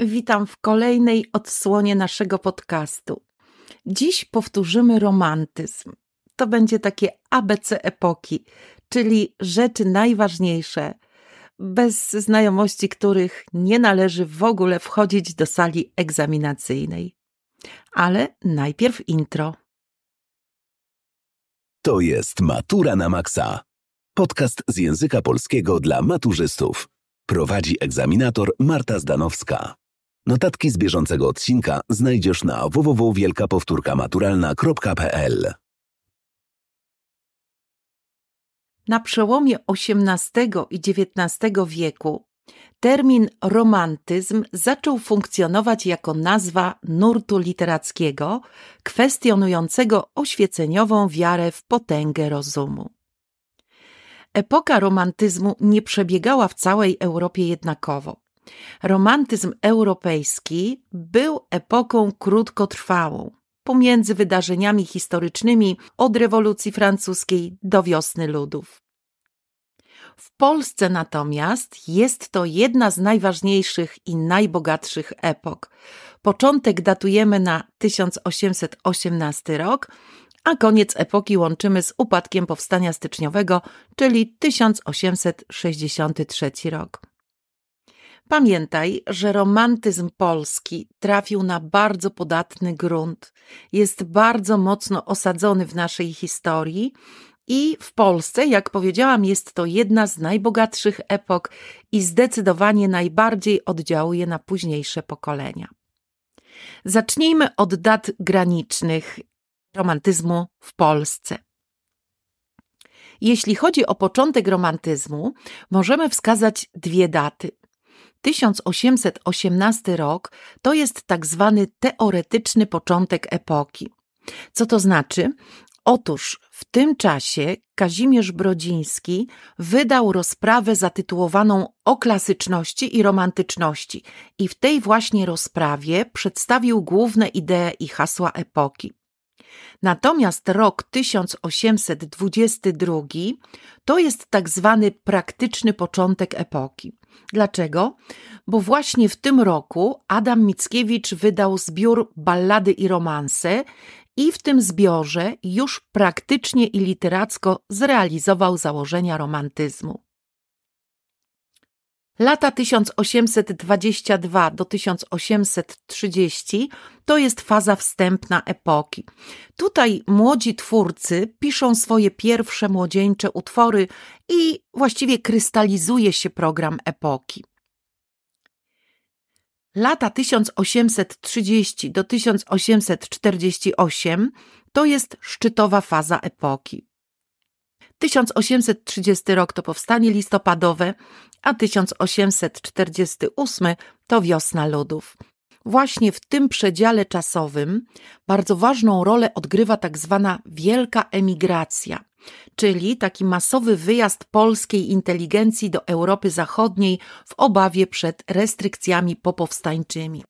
Witam w kolejnej odsłonie naszego podcastu. Dziś powtórzymy romantyzm. To będzie takie ABC epoki, czyli rzeczy najważniejsze, bez znajomości których nie należy w ogóle wchodzić do sali egzaminacyjnej. Ale najpierw intro. To jest Matura na Maxa. Podcast z języka polskiego dla maturzystów. Prowadzi egzaminator Marta Zdanowska. Notatki z bieżącego odcinka znajdziesz na www.wielkapowtórkamaturalna.pl. Na przełomie XVIII i XIX wieku termin romantyzm zaczął funkcjonować jako nazwa nurtu literackiego kwestionującego oświeceniową wiarę w potęgę rozumu. Epoka romantyzmu nie przebiegała w całej Europie jednakowo. Romantyzm europejski był epoką krótkotrwałą, pomiędzy wydarzeniami historycznymi od rewolucji francuskiej do wiosny ludów. W Polsce natomiast jest to jedna z najważniejszych i najbogatszych epok. Początek datujemy na 1818 rok, a koniec epoki łączymy z upadkiem powstania styczniowego, czyli 1863 rok. Pamiętaj, że romantyzm polski trafił na bardzo podatny grunt, jest bardzo mocno osadzony w naszej historii i w Polsce, jak powiedziałam, jest to jedna z najbogatszych epok i zdecydowanie najbardziej oddziałuje na późniejsze pokolenia. Zacznijmy od dat granicznych romantyzmu w Polsce. Jeśli chodzi o początek romantyzmu, możemy wskazać dwie daty. 1818 rok to jest tak zwany teoretyczny początek epoki. Co to znaczy? Otóż w tym czasie Kazimierz Brodziński wydał rozprawę zatytułowaną O klasyczności i romantyczności i w tej właśnie rozprawie przedstawił główne idee i hasła epoki. Natomiast rok 1822 to jest tak zwany praktyczny początek epoki. Dlaczego? Bo właśnie w tym roku Adam Mickiewicz wydał zbiór Ballady i romanse i w tym zbiorze już praktycznie i literacko zrealizował założenia romantyzmu. Lata 1822 do 1830 to jest faza wstępna epoki. Tutaj młodzi twórcy piszą swoje pierwsze młodzieńcze utwory i właściwie krystalizuje się program epoki. Lata 1830 do 1848 to jest szczytowa faza epoki. 1830 rok to powstanie listopadowe, a 1848 to wiosna ludów. Właśnie w tym przedziale czasowym bardzo ważną rolę odgrywa tak zwana wielka emigracja, czyli taki masowy wyjazd polskiej inteligencji do Europy Zachodniej w obawie przed restrykcjami popowstańczymi.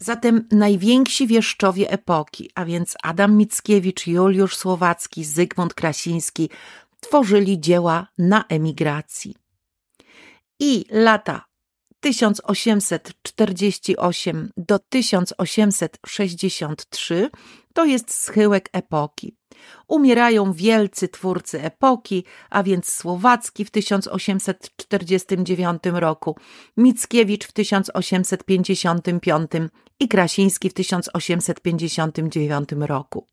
Zatem najwięksi wieszczowie epoki, a więc Adam Mickiewicz, Juliusz Słowacki, Zygmunt Krasiński, tworzyli dzieła na emigracji. I lata 1848 do 1863 to jest schyłek epoki. Umierają wielcy twórcy epoki, a więc Słowacki w 1849 roku, Mickiewicz w 1855 i Krasiński w 1859 roku.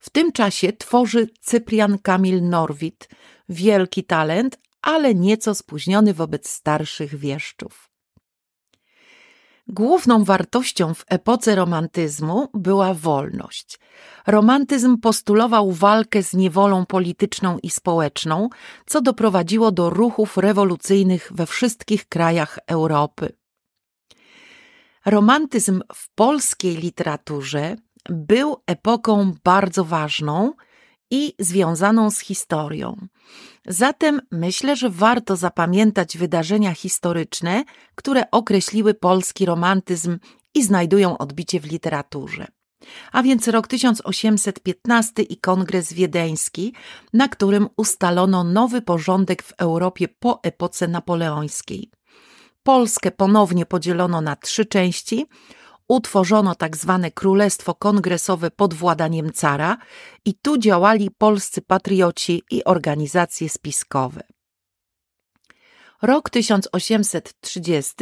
W tym czasie tworzy Cyprian Kamil Norwid, wielki talent, ale nieco spóźniony wobec starszych wieszczów. Główną wartością w epoce romantyzmu była wolność. Romantyzm postulował walkę z niewolą polityczną i społeczną, co doprowadziło do ruchów rewolucyjnych we wszystkich krajach Europy. Romantyzm w polskiej literaturze był epoką bardzo ważną i związaną z historią. Zatem myślę, że warto zapamiętać wydarzenia historyczne, które określiły polski romantyzm i znajdują odbicie w literaturze. A więc rok 1815 i Kongres Wiedeński, na którym ustalono nowy porządek w Europie po epoce napoleońskiej. Polskę ponownie podzielono na trzy części, utworzono tak zwane Królestwo Kongresowe pod władaniem cara i tu działali polscy patrioci i organizacje spiskowe. Rok 1830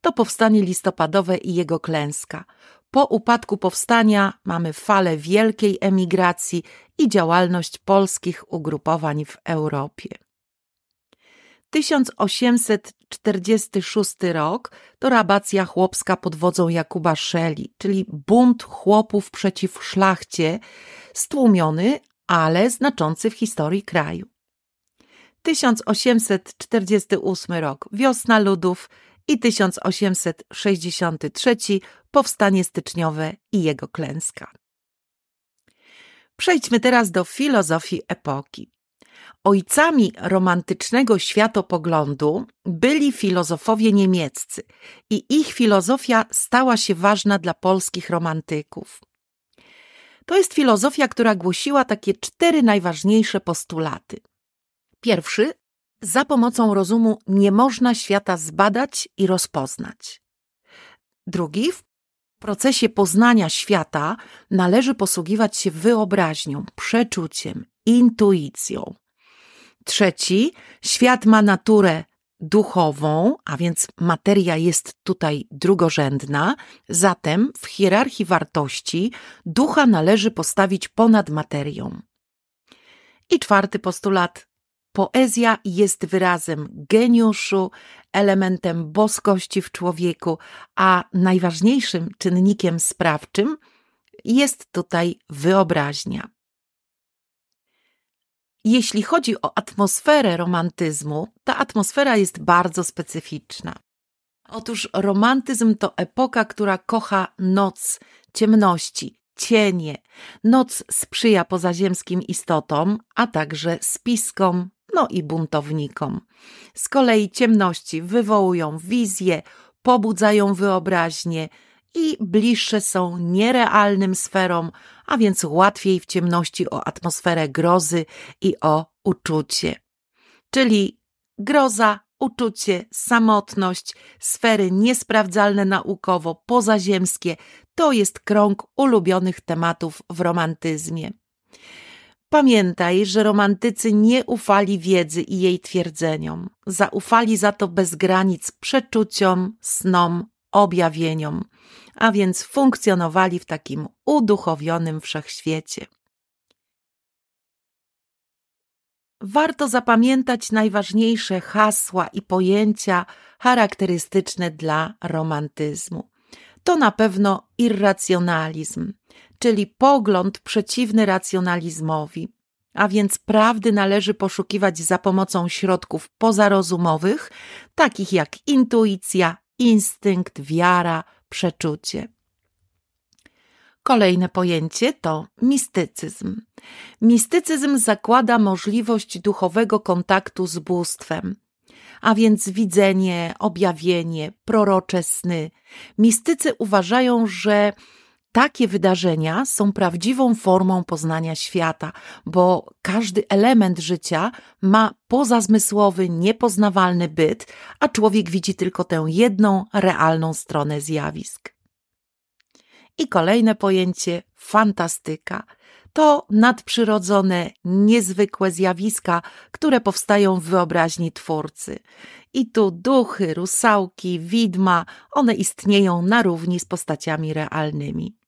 to powstanie listopadowe i jego klęska. Po upadku powstania mamy falę wielkiej emigracji i działalność polskich ugrupowań w Europie. 1846 rok to rabacja chłopska pod wodzą Jakuba Szeli, czyli bunt chłopów przeciw szlachcie, stłumiony, ale znaczący w historii kraju. 1848 rok wiosna ludów i 1863 powstanie styczniowe i jego klęska. Przejdźmy teraz do filozofii epoki. Ojcami romantycznego światopoglądu byli filozofowie niemieccy i ich filozofia stała się ważna dla polskich romantyków. To jest filozofia, która głosiła takie cztery najważniejsze postulaty. Pierwszy, za pomocą rozumu nie można świata zbadać i rozpoznać. Drugi, w procesie poznania świata należy posługiwać się wyobraźnią, przeczuciem, intuicją. Trzeci, świat ma naturę duchową, a więc materia jest tutaj drugorzędna, zatem w hierarchii wartości ducha należy postawić ponad materią. I czwarty postulat. Poezja jest wyrazem geniuszu, elementem boskości w człowieku, a najważniejszym czynnikiem sprawczym jest tutaj wyobraźnia. Jeśli chodzi o atmosferę romantyzmu, ta atmosfera jest bardzo specyficzna. Otóż romantyzm to epoka, która kocha noc, ciemności, cienie. Noc sprzyja pozaziemskim istotom, a także spiskom, no i buntownikom. Z kolei ciemności wywołują wizje, pobudzają wyobraźnię, i bliższe są nierealnym sferom, a więc łatwiej w ciemności o atmosferę grozy i o uczucie. Czyli groza, uczucie, samotność, sfery niesprawdzalne naukowo, pozaziemskie to jest krąg ulubionych tematów w romantyzmie. Pamiętaj, że romantycy nie ufali wiedzy i jej twierdzeniom, zaufali za to bez granic przeczuciom, snom, objawieniom a więc funkcjonowali w takim uduchowionym wszechświecie. Warto zapamiętać najważniejsze hasła i pojęcia charakterystyczne dla romantyzmu. To na pewno irracjonalizm, czyli pogląd przeciwny racjonalizmowi, a więc prawdy należy poszukiwać za pomocą środków pozarozumowych, takich jak intuicja, instynkt, wiara, przeczucie. Kolejne pojęcie to mistycyzm. Mistycyzm zakłada możliwość duchowego kontaktu z bóstwem, a więc widzenie, objawienie, prorocze sny. Mistycy uważają, że takie wydarzenia są prawdziwą formą poznania świata, bo każdy element życia ma pozazmysłowy, niepoznawalny byt, a człowiek widzi tylko tę jedną, realną stronę zjawisk. I kolejne pojęcie fantastyka. To nadprzyrodzone, niezwykłe zjawiska, które powstają w wyobraźni twórcy. I tu duchy, rusałki, widma, one istnieją na równi z postaciami realnymi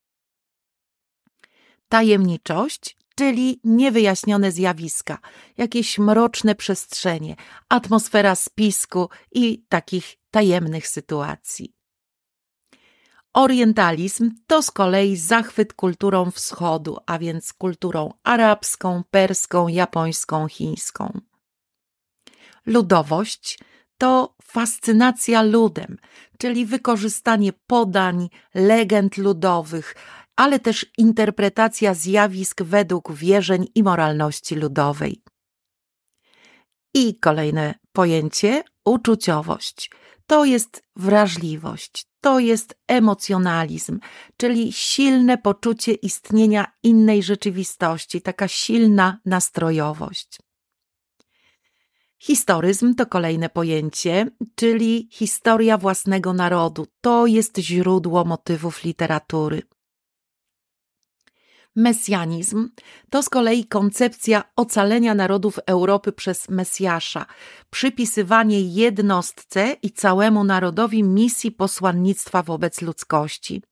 tajemniczość, czyli niewyjaśnione zjawiska, jakieś mroczne przestrzenie, atmosfera spisku i takich tajemnych sytuacji. Orientalizm to z kolei zachwyt kulturą wschodu, a więc kulturą arabską, perską, japońską, chińską. Ludowość to fascynacja ludem, czyli wykorzystanie podań, legend ludowych, ale też interpretacja zjawisk według wierzeń i moralności ludowej. I kolejne pojęcie uczuciowość. To jest wrażliwość, to jest emocjonalizm, czyli silne poczucie istnienia innej rzeczywistości, taka silna nastrojowość. Historyzm to kolejne pojęcie, czyli historia własnego narodu. To jest źródło motywów literatury. Mesjanizm to z kolei koncepcja ocalenia narodów Europy przez Mesjasza, przypisywanie jednostce i całemu narodowi misji posłannictwa wobec ludzkości.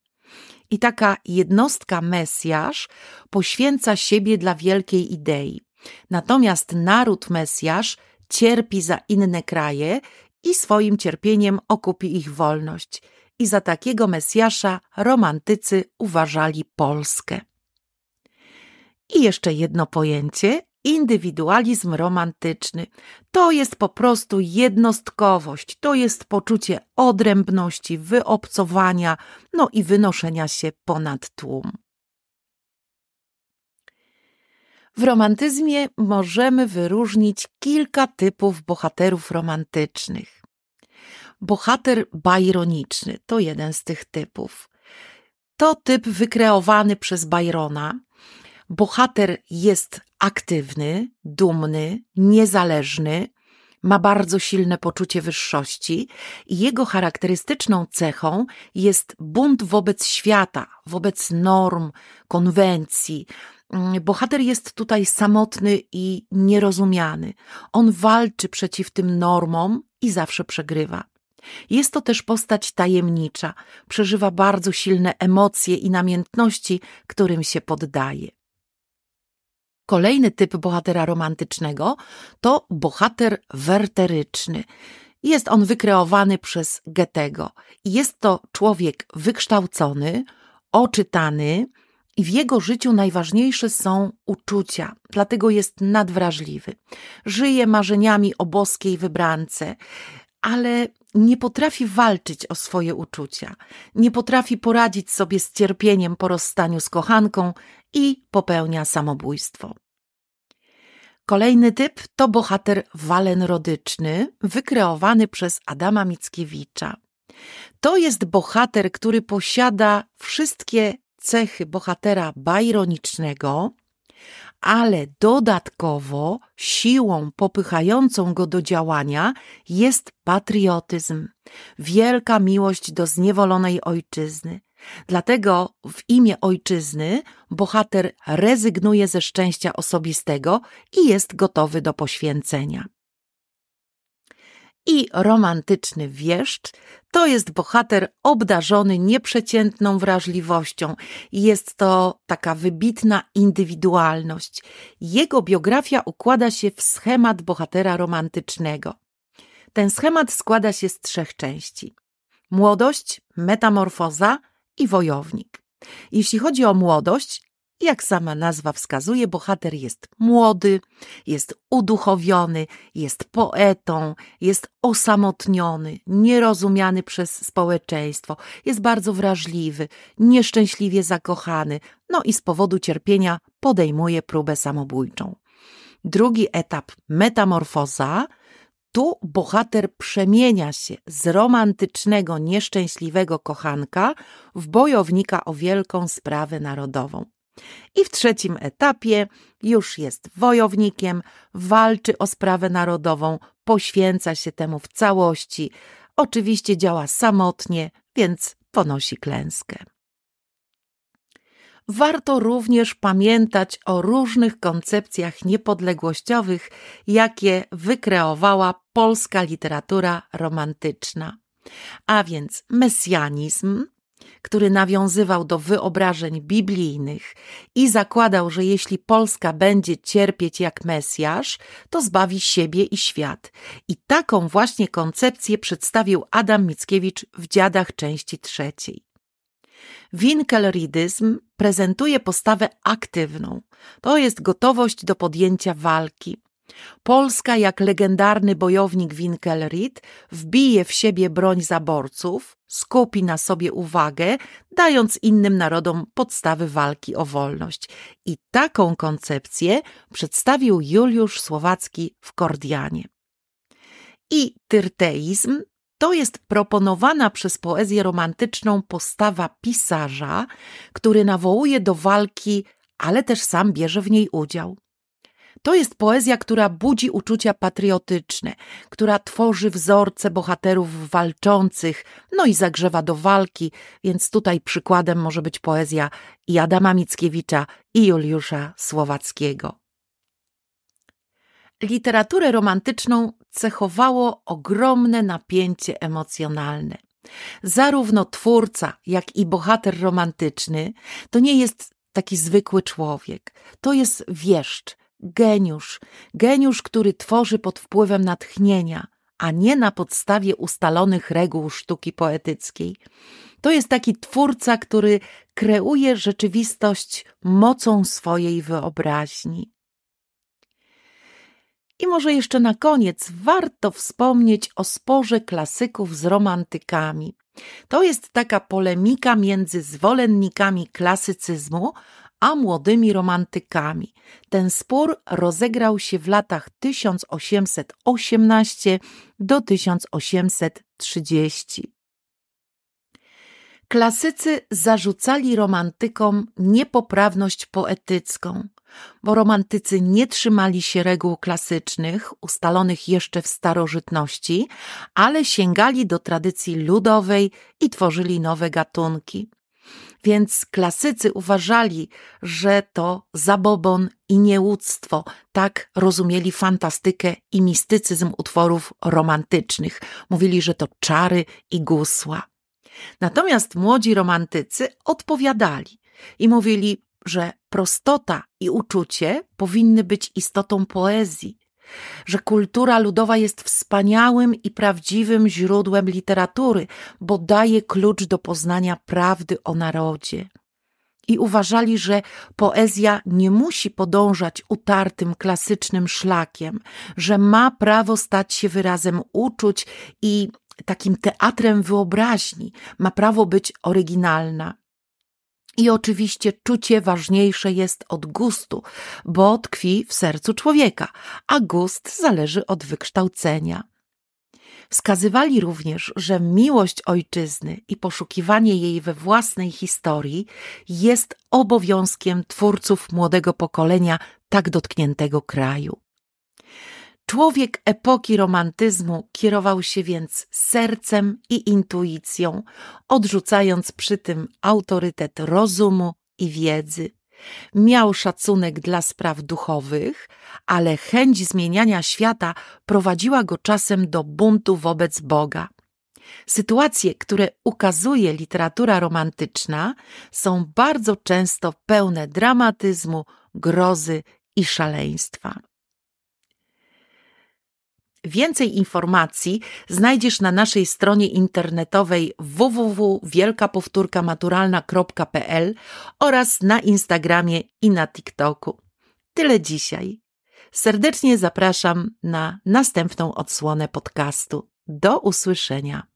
I taka jednostka Mesjasz poświęca siebie dla wielkiej idei. Natomiast naród Mesjasz cierpi za inne kraje i swoim cierpieniem okupi ich wolność. I za takiego Mesjasza romantycy uważali Polskę. I jeszcze jedno pojęcie indywidualizm romantyczny. To jest po prostu jednostkowość, to jest poczucie odrębności, wyobcowania, no i wynoszenia się ponad tłum. W romantyzmie możemy wyróżnić kilka typów bohaterów romantycznych. Bohater bajroniczny to jeden z tych typów. To typ wykreowany przez Byrona. Bohater jest aktywny, dumny, niezależny, ma bardzo silne poczucie wyższości i jego charakterystyczną cechą jest bunt wobec świata, wobec norm, konwencji, Mm, bohater jest tutaj samotny i nierozumiany. On walczy przeciw tym normom i zawsze przegrywa. Jest to też postać tajemnicza, przeżywa bardzo silne emocje i namiętności, którym się poddaje. Kolejny typ bohatera romantycznego to bohater werteryczny. Jest on wykreowany przez Goethego. Jest to człowiek wykształcony, oczytany, i w jego życiu najważniejsze są uczucia, dlatego jest nadwrażliwy. Żyje marzeniami o boskiej wybrance, ale nie potrafi walczyć o swoje uczucia, nie potrafi poradzić sobie z cierpieniem po rozstaniu z kochanką i popełnia samobójstwo. Kolejny typ to bohater walenrodyczny, wykreowany przez Adama Mickiewicza. To jest bohater, który posiada wszystkie cechy bohatera bajronicznego, ale dodatkowo siłą popychającą go do działania jest patriotyzm, wielka miłość do zniewolonej ojczyzny. Dlatego w imię ojczyzny bohater rezygnuje ze szczęścia osobistego i jest gotowy do poświęcenia i romantyczny wieszcz to jest bohater obdarzony nieprzeciętną wrażliwością. Jest to taka wybitna indywidualność. Jego biografia układa się w schemat bohatera romantycznego. Ten schemat składa się z trzech części: młodość, metamorfoza i wojownik. Jeśli chodzi o młodość, jak sama nazwa wskazuje, bohater jest młody, jest uduchowiony, jest poetą, jest osamotniony, nierozumiany przez społeczeństwo, jest bardzo wrażliwy, nieszczęśliwie zakochany, no i z powodu cierpienia podejmuje próbę samobójczą. Drugi etap metamorfoza tu bohater przemienia się z romantycznego, nieszczęśliwego kochanka w bojownika o wielką sprawę narodową. I w trzecim etapie już jest wojownikiem, walczy o sprawę narodową, poświęca się temu w całości. Oczywiście działa samotnie, więc ponosi klęskę. Warto również pamiętać o różnych koncepcjach niepodległościowych, jakie wykreowała polska literatura romantyczna. A więc mesjanizm, który nawiązywał do wyobrażeń biblijnych i zakładał, że jeśli Polska będzie cierpieć jak Mesjasz, to zbawi siebie i świat. I taką właśnie koncepcję przedstawił Adam Mickiewicz w Dziadach części trzeciej. Winkelridyzm prezentuje postawę aktywną. To jest gotowość do podjęcia walki. Polska, jak legendarny bojownik Winkelried, wbije w siebie broń zaborców, skupi na sobie uwagę, dając innym narodom podstawy walki o wolność. I taką koncepcję przedstawił Juliusz Słowacki w Kordianie. I tyrteizm to jest proponowana przez poezję romantyczną postawa pisarza, który nawołuje do walki, ale też sam bierze w niej udział. To jest poezja, która budzi uczucia patriotyczne, która tworzy wzorce bohaterów walczących, no i zagrzewa do walki, więc tutaj przykładem może być poezja i Adama Mickiewicza i Juliusza Słowackiego. Literaturę romantyczną cechowało ogromne napięcie emocjonalne. Zarówno twórca, jak i bohater romantyczny to nie jest taki zwykły człowiek. To jest wieszcz, geniusz, geniusz, który tworzy pod wpływem natchnienia, a nie na podstawie ustalonych reguł sztuki poetyckiej. To jest taki twórca, który kreuje rzeczywistość mocą swojej wyobraźni. I może jeszcze na koniec warto wspomnieć o sporze klasyków z romantykami. To jest taka polemika między zwolennikami klasycyzmu a młodymi romantykami. Ten spór rozegrał się w latach 1818 do 1830. Klasycy zarzucali romantykom niepoprawność poetycką, bo romantycy nie trzymali się reguł klasycznych, ustalonych jeszcze w starożytności, ale sięgali do tradycji ludowej i tworzyli nowe gatunki. Więc klasycy uważali, że to zabobon i nieuctwo, tak rozumieli fantastykę i mistycyzm utworów romantycznych. Mówili, że to czary i gusła. Natomiast młodzi romantycy odpowiadali i mówili, że prostota i uczucie powinny być istotą poezji, że kultura ludowa jest wspaniałym i prawdziwym źródłem literatury, bo daje klucz do poznania prawdy o narodzie. I uważali, że poezja nie musi podążać utartym klasycznym szlakiem, że ma prawo stać się wyrazem uczuć i takim teatrem wyobraźni, ma prawo być oryginalna. I oczywiście czucie ważniejsze jest od gustu, bo tkwi w sercu człowieka, a gust zależy od wykształcenia. Wskazywali również, że miłość ojczyzny i poszukiwanie jej we własnej historii jest obowiązkiem twórców młodego pokolenia tak dotkniętego kraju. Człowiek epoki romantyzmu kierował się więc sercem i intuicją, odrzucając przy tym autorytet rozumu i wiedzy. Miał szacunek dla spraw duchowych, ale chęć zmieniania świata prowadziła go czasem do buntu wobec Boga. Sytuacje, które ukazuje literatura romantyczna, są bardzo często pełne dramatyzmu, grozy i szaleństwa. Więcej informacji znajdziesz na naszej stronie internetowej www.wielkapowtórkamaturalna.pl oraz na Instagramie i na TikToku. Tyle dzisiaj. Serdecznie zapraszam na następną odsłonę podcastu. Do usłyszenia.